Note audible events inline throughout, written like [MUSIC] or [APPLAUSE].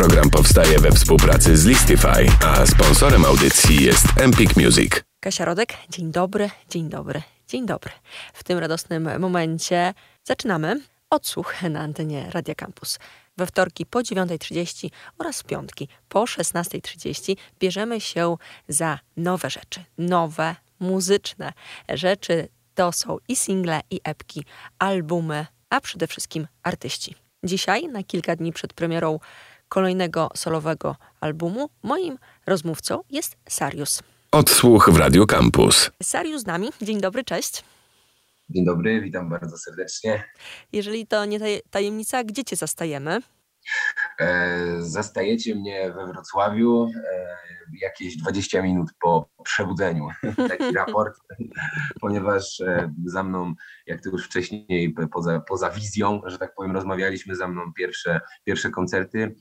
Program powstaje we współpracy z Listify, a sponsorem audycji jest Empik Music. Kasia Rodek, dzień dobry, dzień dobry, dzień dobry. W tym radosnym momencie zaczynamy odsłuch na antenie Radia Campus. We wtorki po 9.30 oraz piątki po 16.30 bierzemy się za nowe rzeczy, nowe, muzyczne rzeczy. To są i single, i epki, albumy, a przede wszystkim artyści. Dzisiaj, na kilka dni przed premierą kolejnego solowego albumu, moim rozmówcą jest Sarius. Odsłuch w Radio Campus. Sarius z nami. Dzień dobry, cześć. Dzień dobry, witam bardzo serdecznie. Jeżeli to nie tajemnica, gdzie cię zastajemy? E, zastajecie mnie we Wrocławiu e, jakieś 20 minut po przebudzeniu. [LAUGHS] Taki raport, ponieważ e, za mną, jak to już wcześniej poza, poza wizją, że tak powiem, rozmawialiśmy za mną pierwsze, pierwsze koncerty,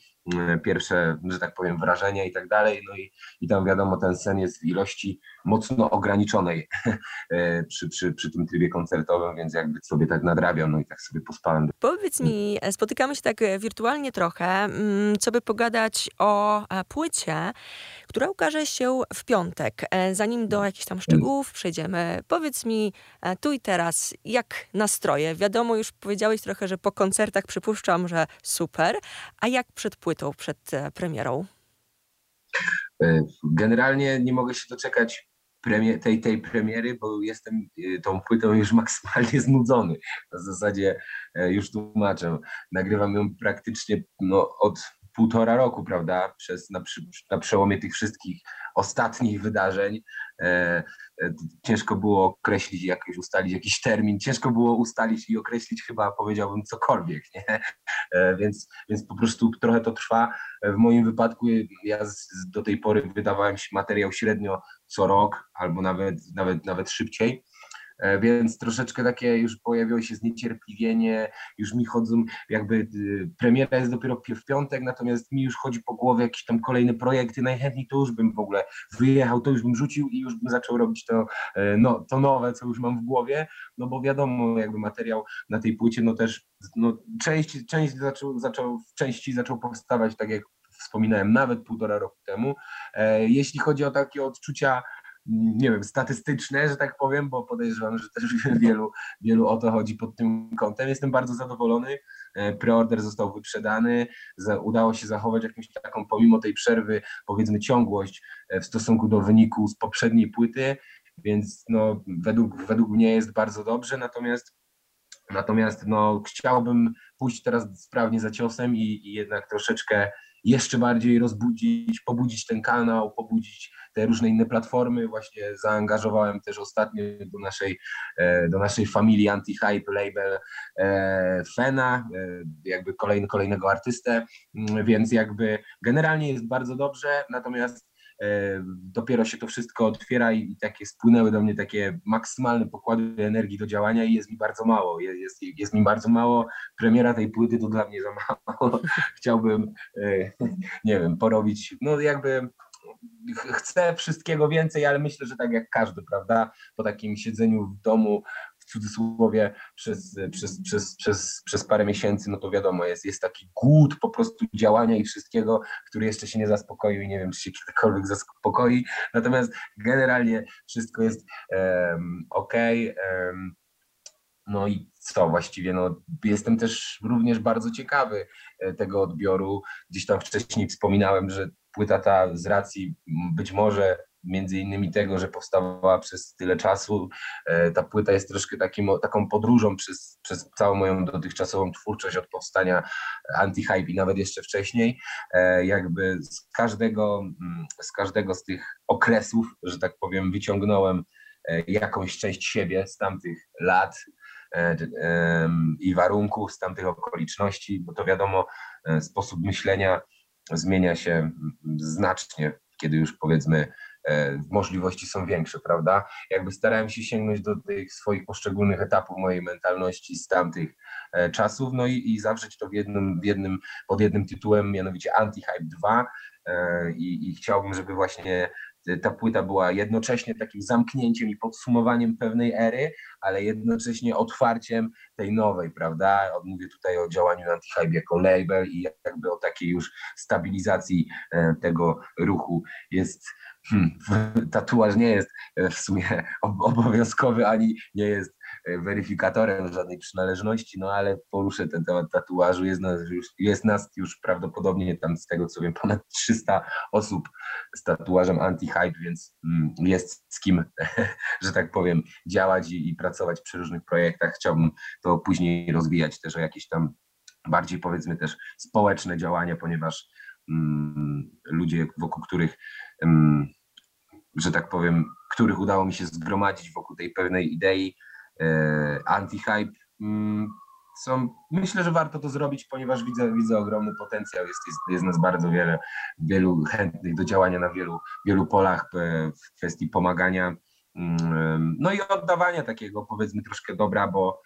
pierwsze, że tak powiem, wrażenia i tak dalej. No i, i tam wiadomo, ten sen jest w ilości mocno ograniczonej [LAUGHS] przy, przy, przy tym trybie koncertowym, więc jakby sobie tak nadrabiam, no i tak sobie pospałem. Powiedz mi, spotykamy się tak wirtualnie trochę, mm, co by pogadać o płycie, która ukaże się w piątek. E, zanim do jakichś tam szczegółów przejdziemy, powiedz mi e, tu i teraz, jak nastroje? Wiadomo, już powiedziałeś trochę, że po koncertach przypuszczam, że super, a jak przed płytą, przed e, premierą? Generalnie nie mogę się doczekać premier, tej, tej premiery, bo jestem tą płytą już [LAUGHS] maksymalnie znudzony. W zasadzie już tłumaczę. Nagrywam ją praktycznie no, od półtora roku, prawda, przez, na, na przełomie tych wszystkich ostatnich wydarzeń. E, e, ciężko było określić, jakoś ustalić jakiś termin, ciężko było ustalić i określić chyba powiedziałbym cokolwiek, nie? E, więc, więc po prostu trochę to trwa. W moim wypadku ja z, do tej pory wydawałem materiał średnio co rok albo nawet, nawet, nawet szybciej. E, więc troszeczkę takie już pojawiło się zniecierpliwienie, już mi chodzą, jakby y, premiera jest dopiero w piątek, natomiast mi już chodzi po głowie jakieś tam kolejne projekty, najchętniej to już bym w ogóle wyjechał, to już bym rzucił i już bym zaczął robić to, e, no, to nowe, co już mam w głowie, no bo wiadomo, jakby materiał na tej płycie, no też no, część, część zaczął, zaczął, w części zaczął powstawać, tak jak wspominałem, nawet półtora roku temu. E, jeśli chodzi o takie odczucia nie wiem, statystyczne, że tak powiem, bo podejrzewam, że też [LAUGHS] wielu, wielu o to chodzi pod tym kątem. Jestem bardzo zadowolony. E, preorder został wyprzedany, udało się zachować jakąś taką, pomimo tej przerwy, powiedzmy, ciągłość e, w stosunku do wyniku z poprzedniej płyty, więc no, według, według mnie jest bardzo dobrze, natomiast Natomiast no, chciałbym pójść teraz sprawnie za ciosem i, i jednak troszeczkę jeszcze bardziej rozbudzić, pobudzić ten kanał, pobudzić te różne inne platformy. Właśnie zaangażowałem też ostatnio do naszej, e, do naszej familii Anti-Hype label e, Fena, e, jakby kolejny, kolejnego artystę, mm, więc jakby generalnie jest bardzo dobrze, natomiast dopiero się to wszystko otwiera i, takie spłynęły do mnie takie maksymalne pokłady energii do działania i jest mi bardzo mało. Jest, jest mi bardzo mało. Premiera tej płyty to dla mnie za mało. [LAUGHS] Chciałbym, nie wiem, porobić, no jakby chcę wszystkiego więcej, ale myślę, że tak jak każdy, prawda? Po takim siedzeniu w domu, cudzysłowie, przez, przez, przez, przez, przez parę miesięcy, no to wiadomo, jest, jest taki głód po prostu działania i wszystkiego, który jeszcze się nie zaspokoił i nie wiem, czy się kiedykolwiek zaspokoi. Natomiast generalnie wszystko jest um, ok. Um, no i co właściwie, no, jestem też również bardzo ciekawy e, tego odbioru. Gdzieś tam wcześniej wspominałem, że płyta ta z racji być może między innymi tego, że powstawała przez tyle czasu, e, ta płyta jest troszkę takim, taką podróżą przez, przez całą moją dotychczasową twórczość od powstania anti-hype i nawet jeszcze wcześniej. E, jakby z każdego, mm, z każdego z tych okresów, że tak powiem, wyciągnąłem e, jakąś część siebie z tamtych lat i warunków, z tamtych okoliczności, bo to wiadomo, sposób myślenia zmienia się znacznie, kiedy już powiedzmy możliwości są większe, prawda? Jakby starałem się sięgnąć do tych swoich poszczególnych etapów mojej mentalności z tamtych e, czasów, no i, i zawrzeć to w jednym, w jednym, pod jednym tytułem, mianowicie Anti-Hype 2 e, i, i chciałbym, żeby właśnie ta płyta była jednocześnie takim zamknięciem i podsumowaniem pewnej ery, ale jednocześnie otwarciem tej nowej, prawda? Mówię tutaj o działaniu Antihype jako label i jakby o takiej już stabilizacji e, tego ruchu. Jest hmm, tatuaż nie jest e, w sumie [LAUGHS] obowiązkowy, ani nie jest e, weryfikatorem żadnej przynależności, no ale poruszę ten temat tatuażu. Jest nas już, jest nas już prawdopodobnie tam z tego co wiem ponad 300 osób z tatuażem anti-hype, więc mm, jest z kim, [LAUGHS] że tak powiem, działać i, i pracować przy różnych projektach. Chciałbym to później rozwijać też o jakieś tam bardziej powiedzmy też społeczne działania, ponieważ mm, ludzie, wokół których że tak powiem, których udało mi się zgromadzić wokół tej pewnej idei e, anti-hype, mm, są, myślę, że warto to zrobić, ponieważ widzę, widzę ogromny potencjał. Jest, jest, jest nas bardzo wiele, wielu chętnych do działania na wielu, wielu polach e, w kwestii pomagania, mm, no i oddawania takiego, powiedzmy, troszkę dobra, bo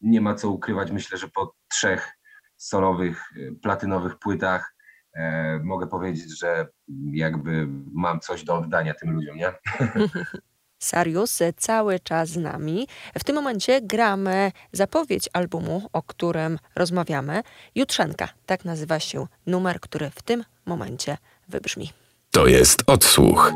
nie ma co ukrywać. Myślę, że po trzech solowych, e, platynowych płytach mogę powiedzieć, że jakby mam coś do oddania tym ludziom, nie? [LAUGHS] Sarius cały czas z nami. W tym momencie gramy zapowiedź albumu, o którym rozmawiamy. Jutrzenka, tak nazywa się numer, który w tym momencie wybrzmi. To jest odsłuch.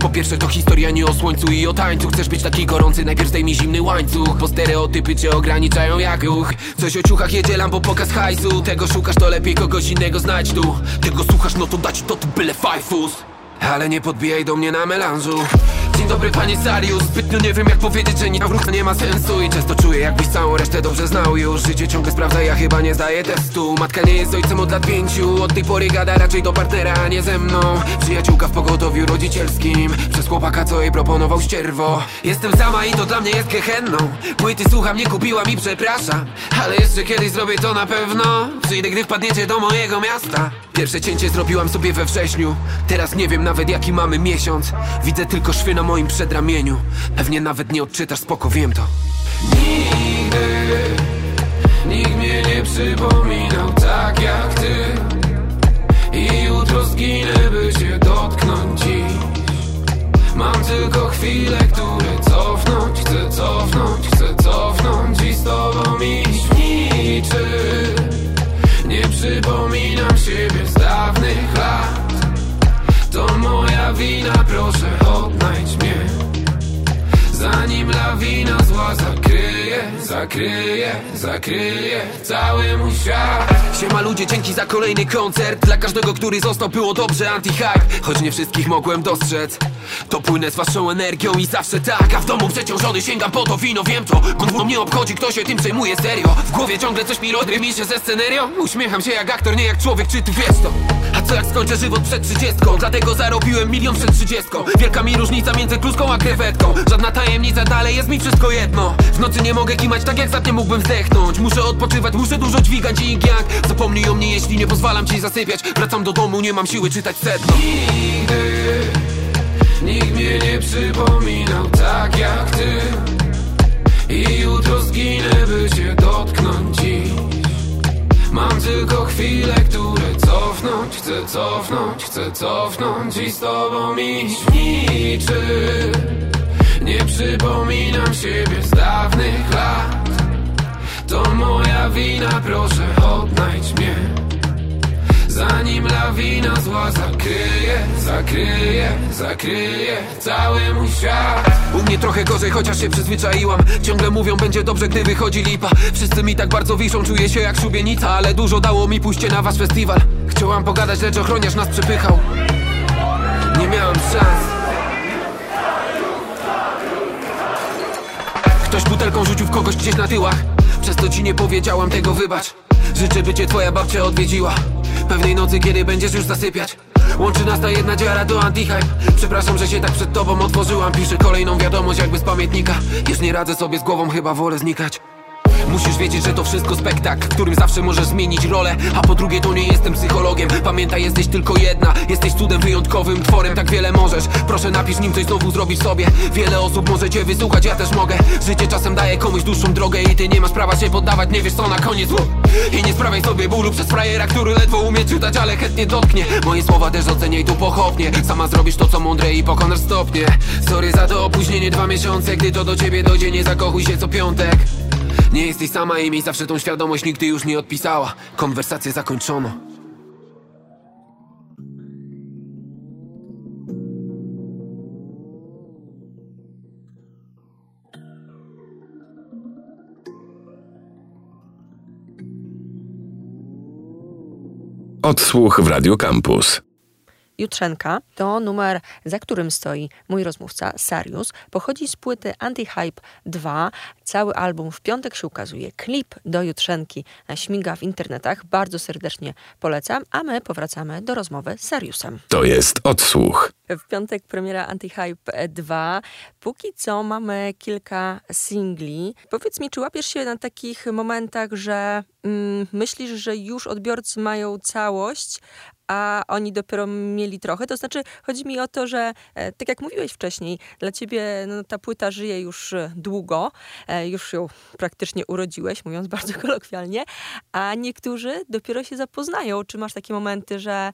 Po pierwsze to historia nie o słońcu i o tańcu. Chcesz być taki gorący, najpierw zdejmij zimny łańcuch. Bo stereotypy cię ograniczają jak ruch. Coś o ciuchach jedzie bo pokaz hajsu. Tego szukasz to lepiej kogoś innego znać tu. Tego słuchasz no to dać to ty byle fajfus. Ale nie podbijaj do mnie na melanżu Dzień dobry panie Sarius. Zbytnio nie wiem jak powiedzieć, że nie, nie ma sensu I często czuję jakbyś całą resztę dobrze znał już. Życie ciągle sprawdza, ja chyba nie zdaję testu. Matka nie jest ojcem od lat pięciu. Od tej pory gada raczej do partnera, a nie ze mną. Przyjaciółka w pogotowiu rodzicielskim. Przez chłopaka co jej proponował ścierwo. Jestem sama i to dla mnie jest gehenną. Płyty słucham, nie kupiłam i przepraszam. Ale jeszcze kiedyś zrobię to na pewno. Przyjdę gdy wpadniecie do mojego miasta. Pierwsze cięcie zrobiłam sobie we wrześniu. Teraz nie wiem nawet jaki mamy miesiąc. Widzę tylko szwy na moim przedramieniu. Pewnie nawet nie odczytasz, spoko, wiem to. Nigdy Nikt mnie nie przypominał tak jak ty. I jutro zginę, by cię dotknąć dziś. Mam tylko chwile, które zakryje, zakryje, cały mój świat. Siema ludzie, dzięki za kolejny koncert. Dla każdego, który został było dobrze anti-hype. Choć nie wszystkich mogłem dostrzec. To płynę z waszą energią i zawsze tak. A w domu przeciążony sięgam po to wino, wiem to Gówno mnie obchodzi, kto się tym przejmuje serio. W głowie ciągle coś mi mi się ze scenerią Uśmiecham się jak aktor, nie jak człowiek, czy ty wiesz to? A co jak skończę żywot przed trzydziestką? Dlatego zarobiłem milion przed trzydziestką. Wielka mi różnica między kluską a krewetką. Żadna tajemnica, dalej jest mi wszystko jedno. W nocy nie mogę kimać tak jak za mógłbym zdechnąć. Muszę odpoczywać, muszę dużo dźwigać i jak? Zapomnij o mnie, jeśli nie pozwalam ci zasypiać. Wracam do domu, nie mam siły czytać sedno. Nigdy Nikt mnie nie przypominał tak jak ty. I jutro zginę, by cię dotknąć dziś. Mam tylko chwile, które cofnąć Chcę cofnąć, chcę cofnąć I z tobą iść niczym Nie przypominam siebie z dawnych lat To moja wina, proszę odnajdź mnie. Zanim lawina zła zakryje, zakryje, zakryje cały mój świat. U mnie trochę gorzej, chociaż się przyzwyczaiłam. Ciągle mówią, będzie dobrze, gdy wychodzi lipa. Wszyscy mi tak bardzo wiszą, czuję się jak szubienica Ale dużo dało mi pójście na wasz festiwal. Chciałam pogadać, lecz ochroniarz nas przepychał. Nie miałam szans Ktoś butelką rzucił w kogoś gdzieś na tyłach. Przez to ci nie powiedziałam tego, wybacz. Życzę, by cię twoja babcia odwiedziła. Pewnej nocy, kiedy będziesz już zasypiać. Łączy nas ta jedna dziara do anti-hype. Przepraszam, że się tak przed tobą otworzyłam. Piszę kolejną wiadomość jakby z pamiętnika. Już nie radzę sobie z głową, chyba wolę znikać Musisz wiedzieć, że to wszystko spektakl, którym zawsze możesz zmienić rolę. A po drugie to nie jestem psychologiem. Pamiętaj, jesteś tylko jedna. Jesteś cudem wyjątkowym tworem, tak wiele możesz. Proszę napisz nim coś znowu zrobisz sobie. Wiele osób może cię wysłuchać, ja też mogę. Życie czasem daje komuś dłuższą drogę I ty nie masz prawa się poddawać, nie wiesz co na koniec. I nie sprawiaj sobie bólu przez frajera, który ledwo umie czytać, ale chętnie dotknie. Moje słowa też oceniaj tu pochopnie. Sama zrobisz to co mądre i pokonasz stopnie. Sorry za to opóźnienie dwa miesiące Gdy to do ciebie dojdzie, nie zakochuj się co piątek nie jesteś sama i miej zawsze tą świadomość Nigdy już nie odpisała. Konwersację zakończono. Odsłuch w Radio Campus. Jutrzenka to numer, za którym stoi mój rozmówca Sarius. Pochodzi z płyty Anti-Hype 2. Cały album w piątek się ukazuje. Klip do Jutrzenki śmiga w internetach. Bardzo serdecznie polecam, a my powracamy do rozmowy z Sariusem. To jest odsłuch. W piątek premiera Anti-Hype 2. Póki co mamy kilka singli. Powiedz mi, czy łapiesz się na takich momentach, że mm, myślisz, że już odbiorcy mają całość, a oni dopiero mieli trochę. To znaczy, chodzi mi o to, że e, tak jak mówiłeś wcześniej, dla ciebie no, ta płyta żyje już e, długo, e, już ją praktycznie urodziłeś, mówiąc [LAUGHS] bardzo kolokwialnie, a niektórzy dopiero się zapoznają. Czy masz takie momenty, że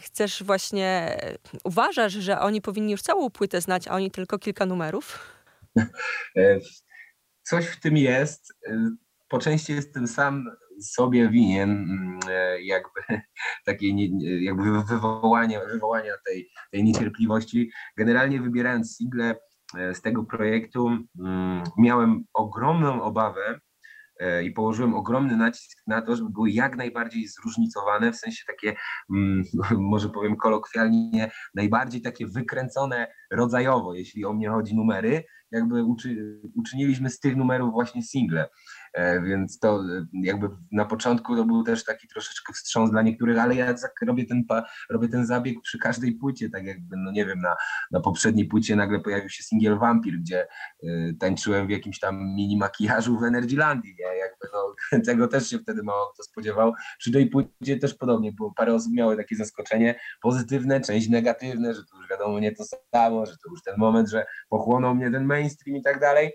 chcesz właśnie, uważasz, że oni powinni już całą płytę znać, a oni tylko kilka numerów? [LAUGHS] Coś w tym jest. Po części jestem sam sobie winien mm, e, jakby [LAUGHS] takiej jakby wywołania, wywołania tej, tej niecierpliwości. Generalnie wybierając single e, z tego projektu mm, miałem ogromną obawę e, i położyłem ogromny nacisk na to, żeby były jak najbardziej zróżnicowane, w sensie takie, mm, [LAUGHS] może powiem kolokwialnie, najbardziej takie wykręcone rodzajowo, jeśli o mnie chodzi numery, jakby uczy, uczyniliśmy z tych numerów właśnie single. E, więc to e, jakby na początku to był też taki troszeczkę wstrząs dla niektórych, ale ja robię ten, robię ten zabieg przy każdej płycie, tak jakby, no nie wiem, na, na poprzedniej płycie nagle pojawił się singiel Vampir, gdzie y, tańczyłem w jakimś tam mini makijażu w Energylandii, nie? Jakby no, [LAUGHS] tego też się wtedy mało kto spodziewał. Przy tej płycie też podobnie, bo parę osób miało takie zaskoczenie pozytywne, część negatywne, że to już wiadomo nie to samo, że to już ten moment, że pochłonął mnie ten mainstream i tak dalej.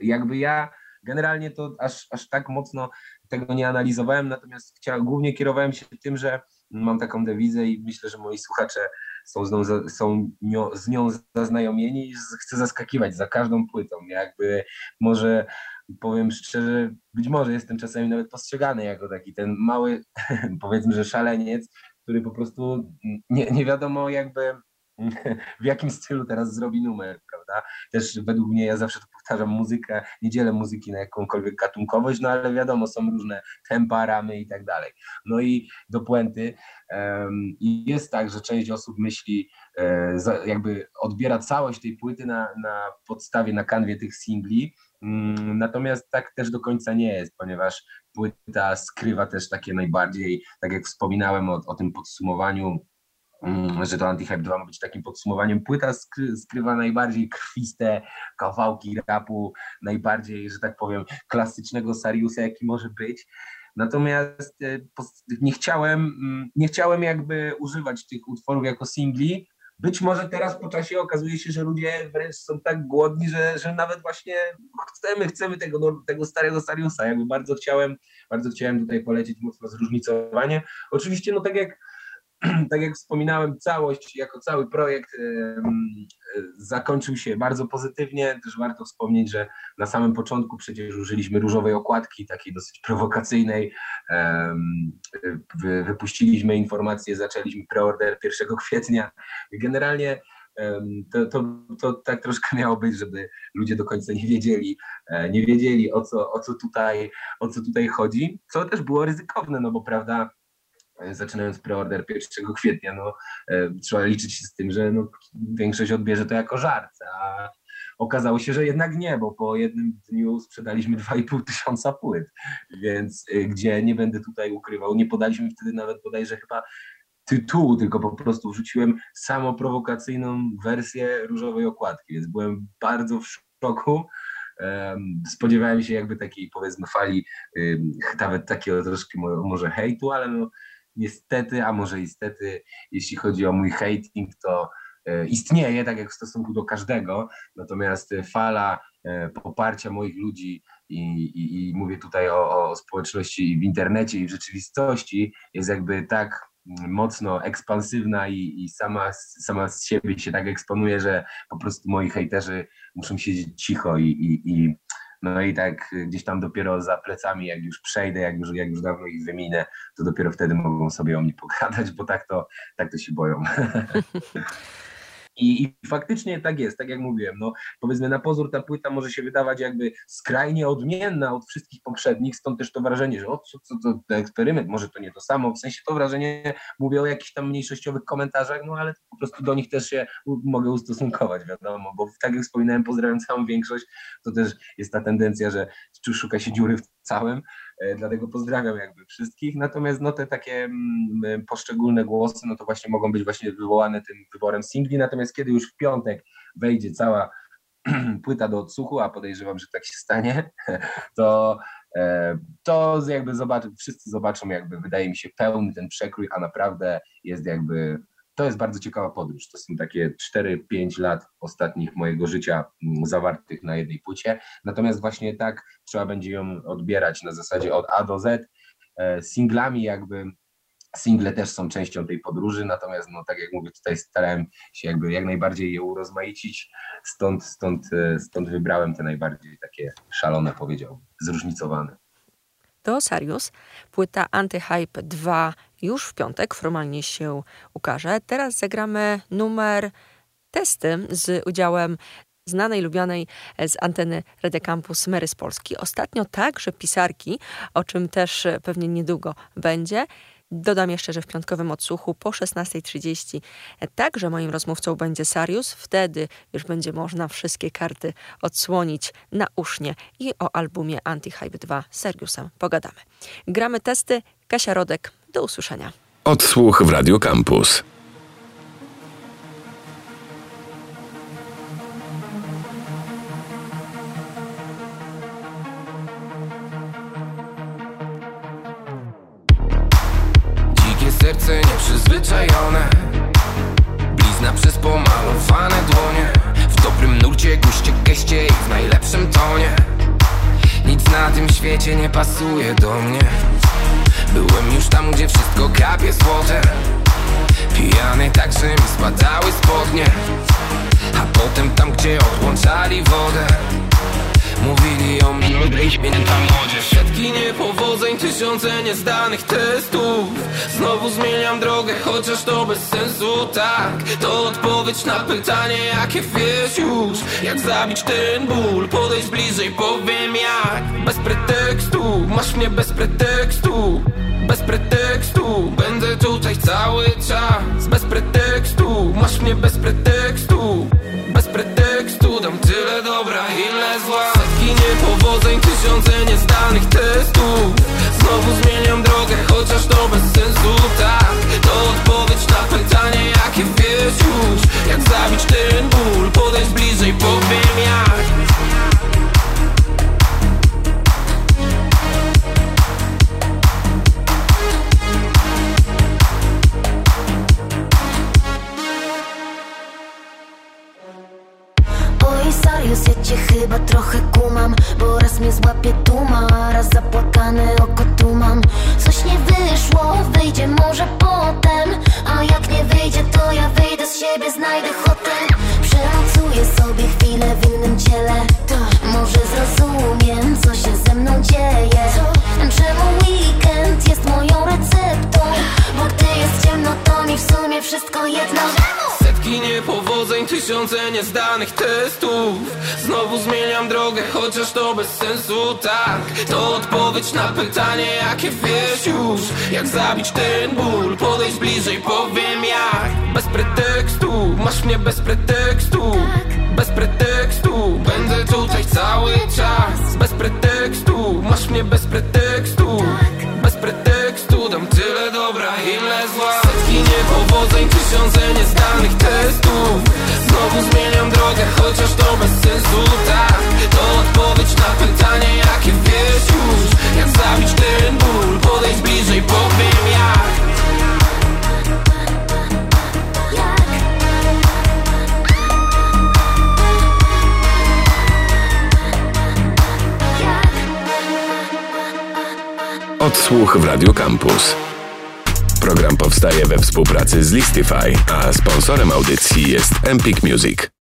Jakby ja generalnie to aż, aż tak mocno tego nie analizowałem, natomiast chciałem, głównie kierowałem się tym, że mam taką dewizę i myślę, że moi słuchacze są z nią, są z nią zaznajomieni i chcę zaskakiwać za każdą płytą. Jakby może powiem szczerze, być może jestem czasami nawet postrzegany jako taki ten mały, [LAUGHS] powiedzmy, że szaleniec, który po prostu nie, nie wiadomo jakby [LAUGHS] w jakim stylu teraz zrobi numer, prawda? Też według mnie, ja zawsze to powtarzam, muzykę, nie dzielę muzyki na jakąkolwiek gatunkowość, no ale wiadomo, są różne tempa, ramy i tak dalej. No i do puenty um, jest tak, że część osób myśli, e, za, jakby odbiera całość tej płyty na, na podstawie, na kanwie tych singli, um, natomiast tak też do końca nie jest, ponieważ płyta skrywa też takie najbardziej, tak jak wspominałem o, o tym podsumowaniu Mm, że to Anti-Hype 2 ma być takim podsumowaniem. Płyta skrywa najbardziej krwiste kawałki rapu, najbardziej, że tak powiem, klasycznego Sariusa, jaki może być. Natomiast e, nie chciałem, mm, nie chciałem jakby używać tych utworów jako singli. Być może teraz po czasie okazuje się, że ludzie wręcz są tak głodni, że, że nawet właśnie chcemy, chcemy tego, no, tego starego Sariusa. Jakby bardzo chciałem, bardzo chciałem tutaj polecić mocno zróżnicowanie. Oczywiście, no tak jak [CLEARS THROAT] tak jak wspominałem, całość jako cały projekt zakończył się bardzo pozytywnie. Też warto wspomnieć, że na samym początku przecież użyliśmy różowej okładki, takiej dosyć prowokacyjnej. Wypuściliśmy informację, zaczęliśmy preorder 1 [LAUGHS] kwietnia. Generalnie to, to, to tak troszkę miało być, żeby ludzie do końca nie wiedzieli, e, nie wiedzieli o co, o co, tutaj, o co tutaj chodzi, co też było ryzykowne, no bo prawda, E, zaczynając preorder 1 kwietnia, no, e, trzeba liczyć się z tym, że no, większość odbierze to jako żart, a okazało się, że jednak nie, bo po jednym dniu sprzedaliśmy 2,5 tysiąca płyt, więc e, gdzie nie będę tutaj ukrywał, nie podaliśmy wtedy nawet bodajże chyba tytułu, tylko po prostu wrzuciłem samoprowokacyjną wersję różowej okładki, więc byłem bardzo w szoku, spodziewałem się jakby takiej powiedzmy fali, nawet takiego troszkę może hejtu, ale no niestety, a może istety, jeśli chodzi o mój hating, to e, istnieje, tak jak w stosunku do każdego, natomiast fala e, poparcia moich ludzi i, i, i mówię tutaj o, o społeczności w internecie i w rzeczywistości jest jakby tak mocno ekspansywna i, i, sama, sama z siebie się tak eksponuje, że po prostu moi hejterzy muszą siedzieć cicho i, i, i no i tak gdzieś tam dopiero za plecami, jak już przejdę, jak już, jak już dawno ich wyminę, to dopiero wtedy mogą sobie o mnie pogadać, bo tak to, tak to się boją. [LAUGHS] I, I, faktycznie tak jest, tak jak mówiłem, no powiedzmy na pozór ta płyta może się wydawać jakby skrajnie odmienna od wszystkich poprzednich, stąd też to wrażenie, że o co, co, co to eksperyment, może to nie to samo, w sensie to wrażenie mówię o jakichś tam mniejszościowych komentarzach, no ale po prostu do nich też się mogę ustosunkować, wiadomo, bo tak jak wspominałem, pozdrawiam całą większość, to też jest ta tendencja, że szuka się dziury w całym, dlatego pozdrawiam jakby wszystkich, natomiast no te takie mm, poszczególne głosy, no to właśnie mogą być właśnie wywołane tym wyborem singli, natomiast kiedy już w piątek wejdzie cała [CLEARS THROAT] płyta do odsłuchu, a podejrzewam, że tak się stanie, [LAUGHS] to, e, to jakby zobaczy, wszyscy zobaczą jakby wydaje mi się pełny ten przekrój, a naprawdę jest jakby to jest bardzo ciekawa podróż. To są takie 4-5 lat ostatnich mojego życia mm, zawartych na jednej płycie. Natomiast właśnie tak trzeba będzie ją odbierać na zasadzie od A do Z. E, singlami jakby single też są częścią tej podróży, natomiast no tak jak mówię, tutaj starałem się jakby jak najbardziej je urozmaicić, stąd, stąd, e, stąd wybrałem te najbardziej takie szalone, powiedziałbym, zróżnicowane to Sarius. Płyta Antyhype 2 już w piątek formalnie się ukaże. Teraz zagramy numer testy z udziałem znanej, lubianej z anteny Radia Campus Mary z Polski. Ostatnio także pisarki, o czym też pewnie niedługo będzie. Dodam jeszcze, że w piątkowym odsłuchu po 16.30 także moim rozmówcą będzie Sarius. Wtedy już będzie można wszystkie karty odsłonić na usznie i o albumie Anti-Hype 2 z Sariusem pogadamy. Gramy testy. Kasia Rodek, do usłyszenia. Odsłuch w Radio Campus. Pasuje do mnie. Byłem już tam, gdzie wszystko kapie złote. Pijany tak, że mi spadały spodnie. A potem tam, gdzie odłączali wodę Mówili o mnie, ta młodzież Setki niepowodzeń, tysiące niezdanych testów. Znowu zmieniam drogę, chociaż to bez sensu, tak To odpowiedź na pytanie, jakie wiesz już? Jak zabić ten ból, podejść bliżej, powiem jak. Bez pretekstu, masz mnie bez pretekstu. Bez pretekstu Będę tutaj cały czas. Bez pretekstu Masz mnie Bez pretekstu Tyle dobra, ile zła? Setki niepowodzeń, tysiące niezdanych testów. Znowu tysiące niezdanych testów. Znowu zmieniam drogę, chociaż to bez sensu, tak To odpowiedź na pytanie, jakie wiesz już? Jak zabić ten ból, podejść bliżej, powiem jak. Bez pretekstu, masz mnie bez pretekstu. Bez pretekstu, będę tutaj cały czas. Bez pretekstu, masz mnie bez pretekstu. Bez pretekstu, dam tyle dobra, ile zła Marzeń Tysiące niezdanych testów. Znowu zmieniam drogę, chociaż to bez sensu. Tak, to odpowiedź na pytanie, jakie wiesz już? Jak zabić ten ból, podejść bliżej, powiem jak. Odsłuch w Radio Campus. Program powstaje we współpracy z Listify, a sponsorem audycji jest Empik Music.